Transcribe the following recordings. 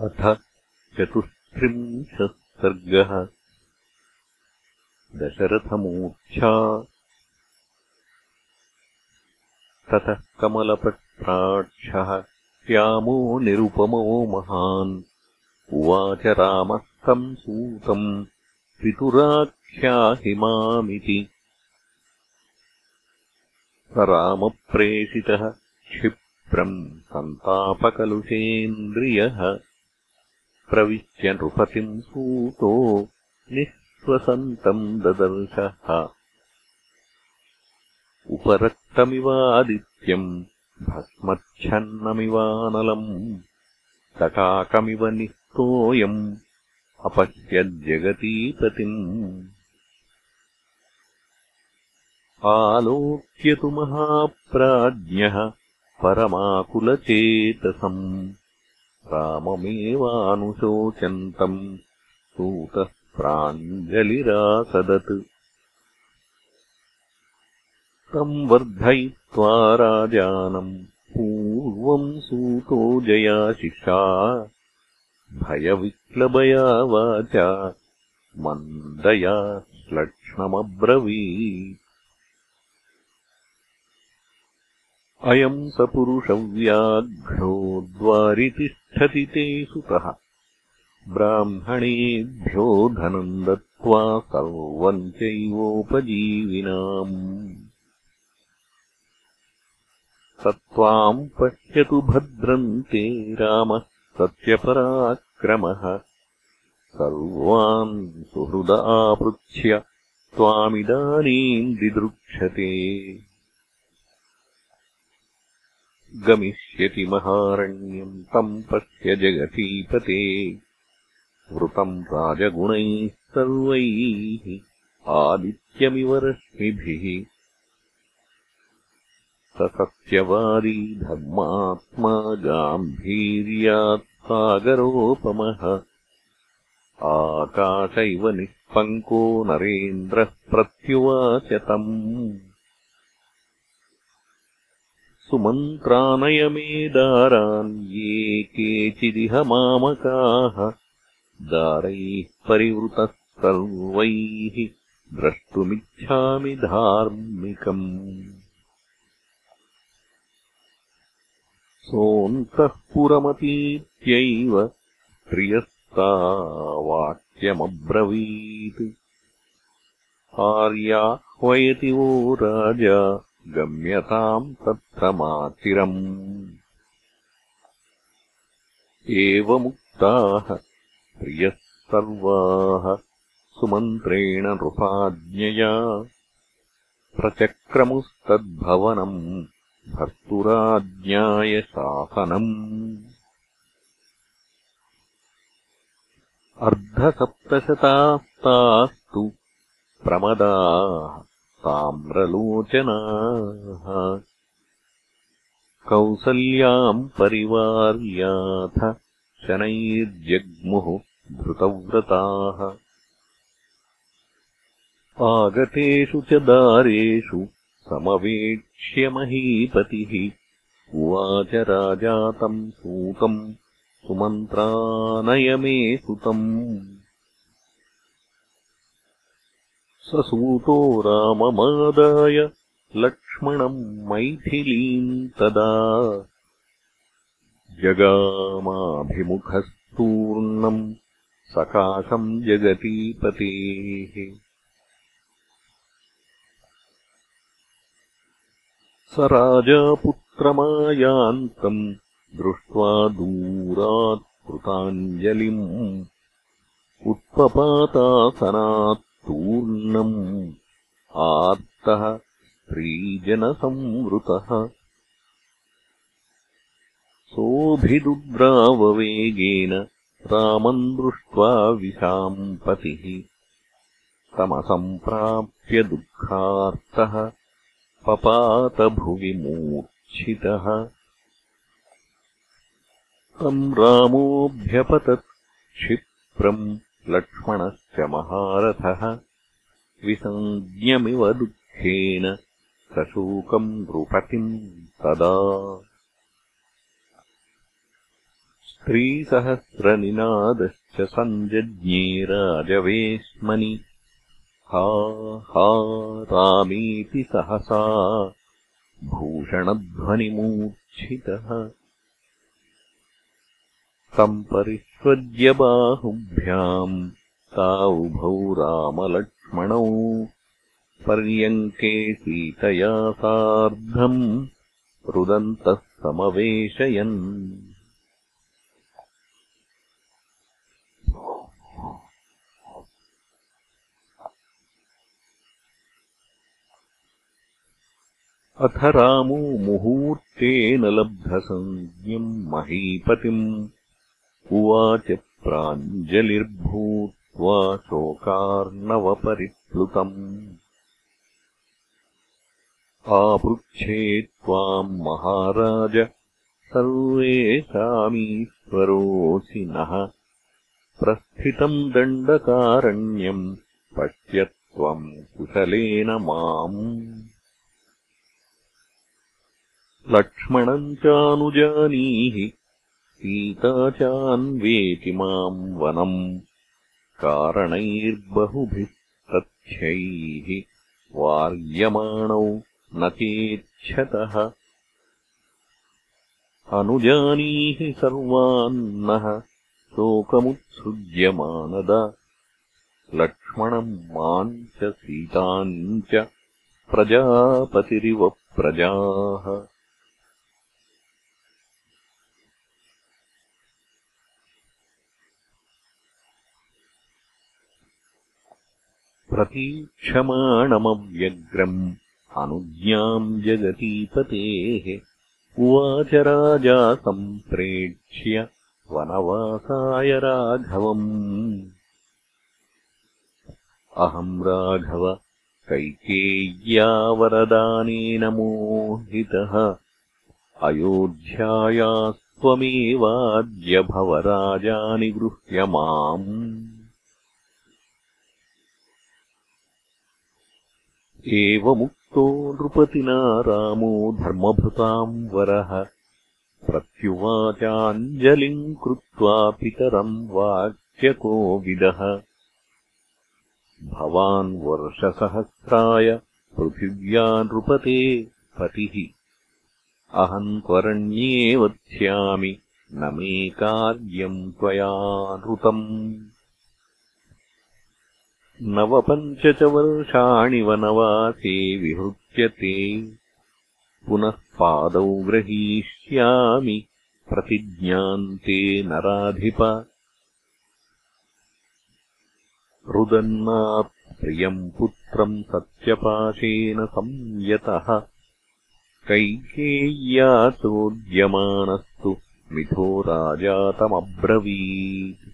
अथ चतुस्त्रिंशः सर्गः दशरथमूर्च्छा। ततः कमलपत्राक्षः श्यामो निरुपमो महान्। उवाच रामस्तम् सूतम् पितुराख्याहि मामिति स रामप्रेषितः क्षिप्रम् सन्तापकलुषेन्द्रियः प्रविश्य नृपतिम् सूतो निःश्वसन्तम् ददर्शः। उपरक्तमिवादित्यम् भस्मच्छन्नमिवानलम् तकाकमिव निस्तोऽयम् अपश्यज्जगतीपतिम् आलोक्यतु महाप्राज्ञः परमाकुलचेतसम् राममेवानुशोचन्तम् सूतः प्राञ्जलिरासदत्। तम् वर्धयित्वा राजानम् पूर्वम् सूतो जयाशिषा भयविक्लबया वाचा मन्दया श्लक्ष्णमब्रवीत्। अयम् स पुरुषव्याघ्रो द्वारितिष्ठति ते सुतः। ब्राह्मणेभ्यो धनम् दत्त्वा सर्वम् चैवोपजीविनाम्। स त्वाम् पश्यतु भद्रन्ते रामः सत्यपराक्रमः। सर्वान् सुहृद आपृच्छ्य त्वामिदानीम् दिदृक्षते गमिष्यति महारण्यम् तम् पश्य जगतीपते। वृतम् राजगुणैः सर्वैः आदित्यमिव रश्मिभिः। सत्यवादी धर्मात्मा गाम्भीर्यात् सागरोपमः आकाश इव निःपङ्को नरेन्द्रः प्रत्युवाच तम् सुमन्त्रानयमे दारान् ये केचिदिह मामकाः दारैः परिवृतः सर्वैः द्रष्टुमिच्छामि धार्मिकम्। सोऽन्तः पुरमतीत्यैव प्रियस्ता वाक्यमब्रवीत्। आर्याह्वयति वो राजा गम्यताम् तत्र माचिरम् एवमुक्ताः प्रियः सर्वाः सुमन्त्रेण नृपाज्ञया। प्रचक्रमुस्तद्भवनम् भर्तुराज्ञाय शासनम्। अर्धसप्तशतास्तास्तु प्रमदाः ताम्रलोचनाः कौसल्याम् परिवार्याथ शनैर्जग्मुः धृतव्रताः। आगतेषु च दारेषु समवेक्ष्यमहीपतिः उवाच राजातम् सूतम् सुमन्त्रानयमे सुतम् स सूतो राममादाय लक्ष्मणम् मैथिलीम् तदा जगामाभिमुखस्तूर्णम् सकाशम् जगतीपतेः। स राजापुत्रमायान्तम् दृष्ट्वा दूरात् कृताञ्जलिम्। उत्पपातासनात् तूर्णम् आर्तः स्त्रीजनसंवृतः। सोऽभिदुद्राववेगेन रामम् दृष्ट्वा विशाम्पतिः। तमसम्प्राप्य दुःखार्तः पपातभुवि मूर्च्छितः तम् रामोऽभ्यपतत् क्षिप्रम् लक्ष्मणश्च महारथः। विसञ्ज्ञमिव दुःखेन सशोकम् नृपतिम् तदा। स्त्रीसहस्रनिनादश्च सञ्जज्ञे राजवेश्मनि। हा हा रामेति सहसा भूषणध्वनिमूर्च्छितः। सम्परिष्वज्य बाहुभ्याम् तावुभौ रामलक्ष्मणौ। पर्यङ्के सीतया सार्धम् रुदन्तः समवेशयन्। अथ रामो मुहूर्तेन लब्धसंज्ञम् महीपतिम्। उवाच प्राञ्जलिर्भूत्वा शोकार्णवपरिप्लुतम् आपृच्छे त्वाम् महाराज सर्वेषामीश्वरोऽसि नः। प्रस्थितम् दण्डकारण्यम् पश्य त्वम् कुशलेन माम्। लक्ष्मणम् चानुजानीहि सीता चान्वेति माम् वनम् कारणैर्बहुभिः तथ्यैः वार्यमाणौ न चेच्छतः। अनुजानीहि सर्वान्नः शोकमुत्सृज्यमानद। लक्ष्मणम् माम् च सीताम् च प्रजापतिरिव प्रजाः प्रतीक्षमाणमव्यग्रम् अनुज्ञाम् जगतीपतेः उवाच राजा सम्प्रेक्ष्य वनवासाय राघवम्। अहम् राघव कैकेय्यावरदानेन मोहितः। अयोध्यायास्त्वमेवाद्य भव राजानिगृह्य माम् एवमुक्तो नृपतिना रामो धर्मभृताम् वरः प्रत्युवाचाञ्जलिम् कृत्वा पितरम् वाक्यकोविदः भवान् वर्षसहस्राय पृथिव्या नृपते पतिः। अहम् त्वरण्ये वक्ष्यामि न मे कार्यम् त्वयानृतम् नवपञ्च च वर्षाणि वनवासे विहृत्यते पुनः पादौ ग्रहीष्यामि प्रतिज्ञान्ते नराधिप। रुदन्नात् प्रियम् पुत्रम् सत्यपाशेन संयतः। कैकेय्या चोद्यमानस्तु मिथो राजातमब्रवीत्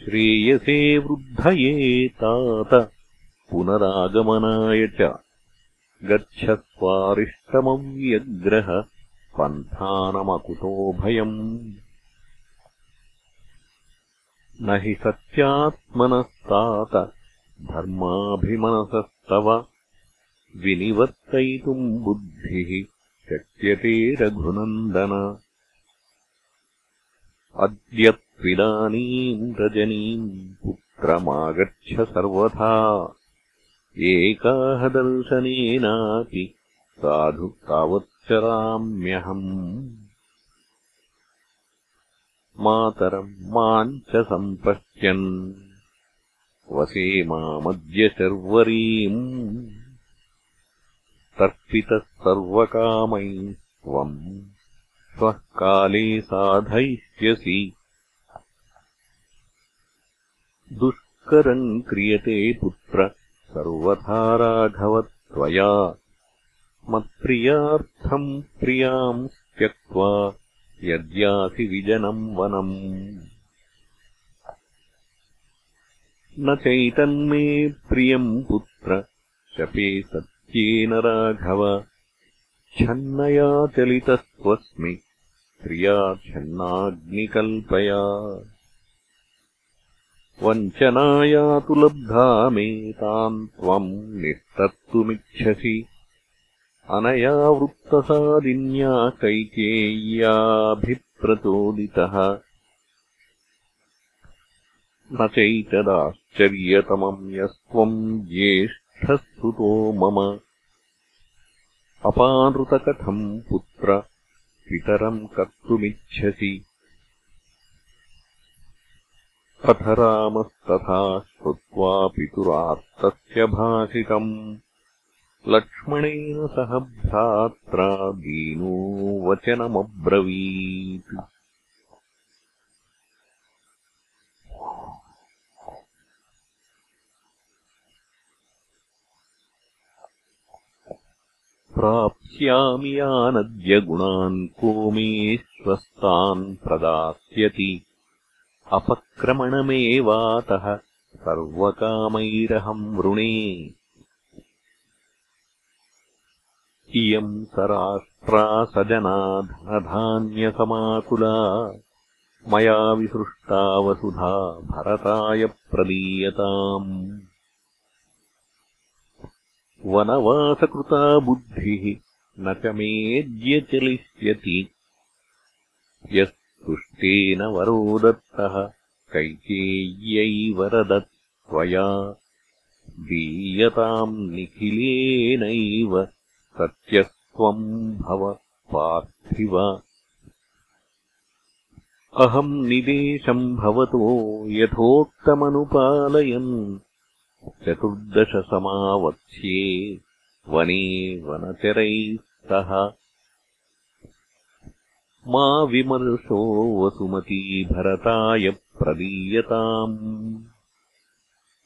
श्रेयसे वृद्धये तात। पुनरागमनाय च। गच्छत्वारिष्टमव्यग्रह पन्थानमकुतोभयम् न हि सत्यात्मनस्तात। धर्माभिमनसस्तव। विनिवर्तयितुम् बुद्धिः। शक्यते रघुनन्दन। अद्य त्विदानीम् रजनीम् पुत्रमागच्छ सर्वथा। एकाह दर्शनेनापि साधु तावच्चराम्यहम् मातरम् माम् च सम्पश्यन्। वसे मामद्य शर्वरीम्। तर्पितः सर्वकामैः त्वम्। श्वः काले साधयिष्यसि दुष्करम् क्रियते पुत्र सर्वथा राघव त्वया मत्प्रियार्थम् प्रियाम् त्यक्त्वा यद्यासि विजनम् वनम्। न चैतन्मे प्रियम् पुत्र शपे सत्येन राघव। छन्नया चलितस्त्वस्मि प्रिया छन्नाग्निकल्पया वञ्चनाया तु लब्धा मे ताम् त्वम् निस्तर्तुमिच्छसि अनया वृत्तसादिन्या कैकेय्याभिप्रचोदितः न चैतदाश्चर्यतमम् यस्त्वम् ज्येष्ठस्तुतो मम। अपानृतकथम् पुत्र पितरम् कर्तुमिच्छसि अथ रामस्तथा श्रुत्वा पितुरात्तस्य भाषितम् लक्ष्मणेन सह भ्रात्रा दीनो वचनमब्रवीत् प्राप्स्यामि यानद्यगुणान् को मे स्वस्तान् प्रदास्यति अपक्रमणमेवातः सर्वकामैरहम् वृणे। इयम् स राष्ट्रा स जना धनधान्यसमाकुला मया विसृष्टा वसुधा भरताय प्रदीयताम्। वनवासकृता बुद्धिः न च मेद्य चलिष्यति यस्तुष्टेन वरो दत्तः कैकेय्यै वरदत् त्वया दीयताम् निखिलेनैव सत्यस्त्वम् भव पार्थिव। अहम् निदेशम् भवतो यथोक्तमनुपालयन्। चतुर्दशसमावत्स्ये वने वनचरैः सह मा विमर्शो वसुमती भरताय प्रदीयताम्।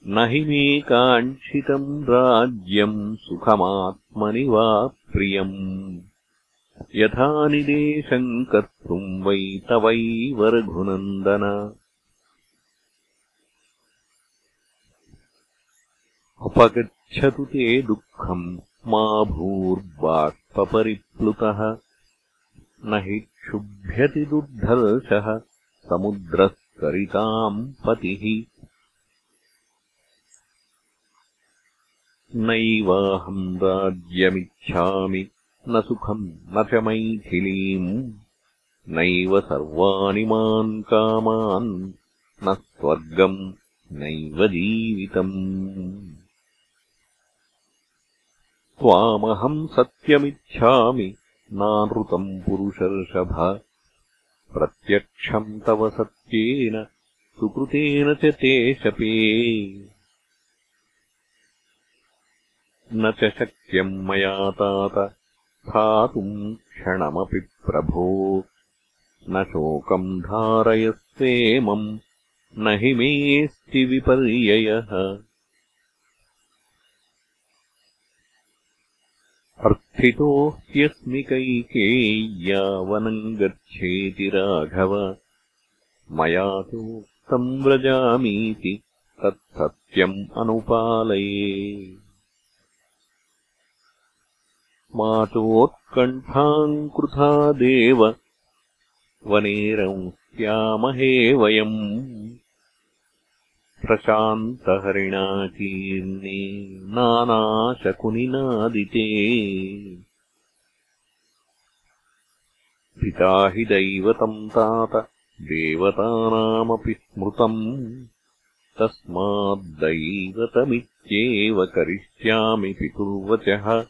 न हि मे काङ्क्षितम् राज्यम् सुखमात्मनि वा प्रियम् यथा निदेशम् कर्तुम् वै तवैव रघुनन्दन अपगच्छतु ते दुःखम् मा भूर्बाष्परिप्लुतः न हि क्षुभ्यति दुर्धर्षः समुद्रस्करिताम् पतिः। नैवाहम् राज्यमिच्छामि न सुखम् न च मैथिलीम्। नैव सर्वाणि मान् कामान् न स्वर्गम् नैव जीवितम्। त्वामहम् सत्यमिच्छामि नानृतम् पुरुषर्षभ। प्रत्यक्षम् तव सत्येन सुकृतेन च ते शपे। न च शक्यम् मया तात स्थातुम् क्षणमपि प्रभो। न शोकम् धारयस्वेमम् न हि मेऽस्ति विपर्ययः अर्थितो ह्यस्मि कैकेय्यावनम् गच्छेति राघव। मया तु संव्रजामीति तत्सत्यम् अनुपालये। मातोत्कण्ठाम् कृथा देव वनेरंस्यामहे वयम् प्रशान्तहरिणाकीर्णे नानाशकुनिनादिते। पिता हि दैवतम् तात देवतानामपि स्मृतम्। तस्माद्दैवतमित्येव करिष्यामि पितुर्वचः।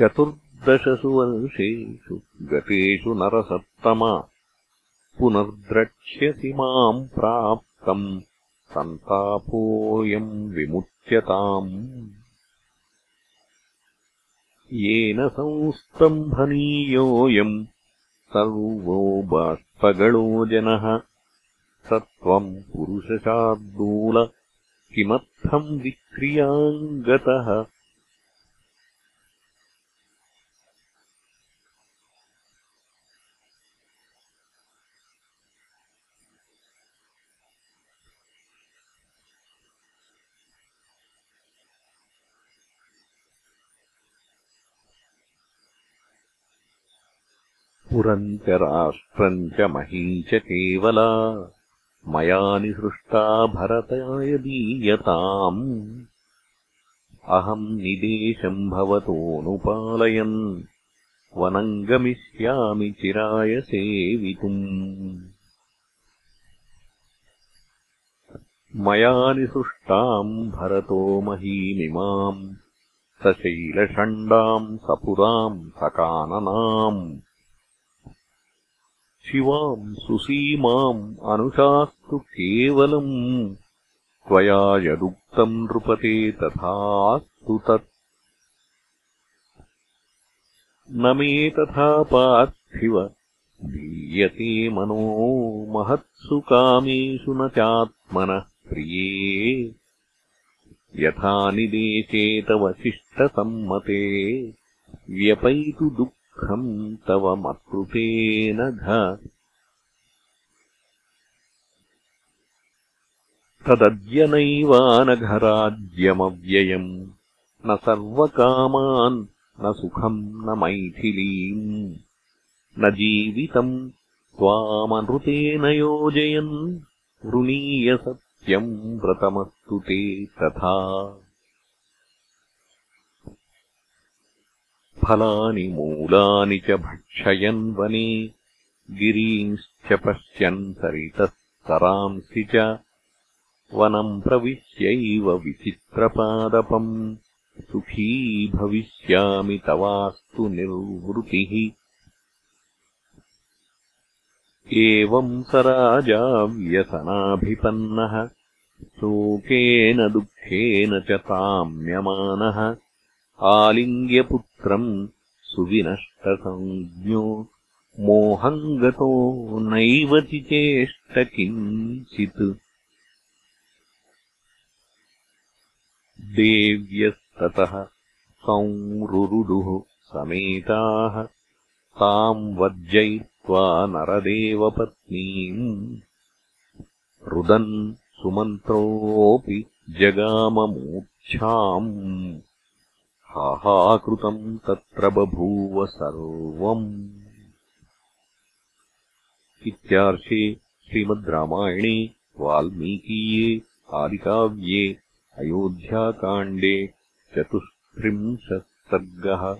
चतुर्दशसु वर्षेषु गतेषु नरसत्तमा पुनर्द्रक्ष्यसि माम् प्राप्तम् सन्तापोऽयम् विमुच्यताम्। येन संस्तम्भनीयोऽयम् सर्वो बाष्पगलो जनः। स त्वम् पुरुषशार्दूल किमर्थम् विक्रियाम् गतः पुरम् च राष्ट्रम् च मही च केवला मया निसृष्टा भरताय दीयताम् अहम् निदेशम् भवतोऽनुपालयन्। वनम् गमिष्यामि चिराय सेवितुम् मया निसृष्टाम् भरतो महीमिमाम् सशैलषण्डाम् सपुराम् सकाननाम् शिवाम् सुसीमाम् अनुशास्तु केवलम्। त्वया यदुक्तम् नृपते तथास्तु तत्। न मे तथा पार्थिव। दीयते मनो महत्सु कामेषु न चात्मनः प्रिये। यथा निदेशे तव शिष्टसम्मते। व्यपैतु तव मत्कृतेन घ तदद्य नैवानघराज्यमव्ययम् न सर्वकामान् न सुखम् न मैथिलीम्। न जीवितम् त्वामनृतेन योजयन्। वृणीयसत्यम् व्रतमस्तु ते तथा फलानि मूलानि च भक्षयन् वने। गिरींश्च पश्यन् सरितः सरांसि च। वनम् प्रविश्यैव विचित्रपादपम्। सुखी भविष्यामि तवास्तु निर्वृतिः। एवम् स राजा व्यसनाभिपन्नः। शोकेन दुःखेन च ताम्यमानः आलिङ्ग्यपुत्रम् सुविनष्टसंज्ञो। मोहम् गतो नैव चिचेष्ट किञ्चित् देव्यः ततः संरुरुदुः समेताः ताम् वर्जयित्वा नरदेवपत्नीम्। रुदन् सुमन्त्रोऽपि जगाममूर्च्छाम् हाहाकृतम् तत्र बभूव सर्वम्। इत्यार्षे श्रीमद् रामायणे वाल्मीकीये आदिकाव्ये अयोध्याकाण्डे चतुस्त्रिंशः सर्गः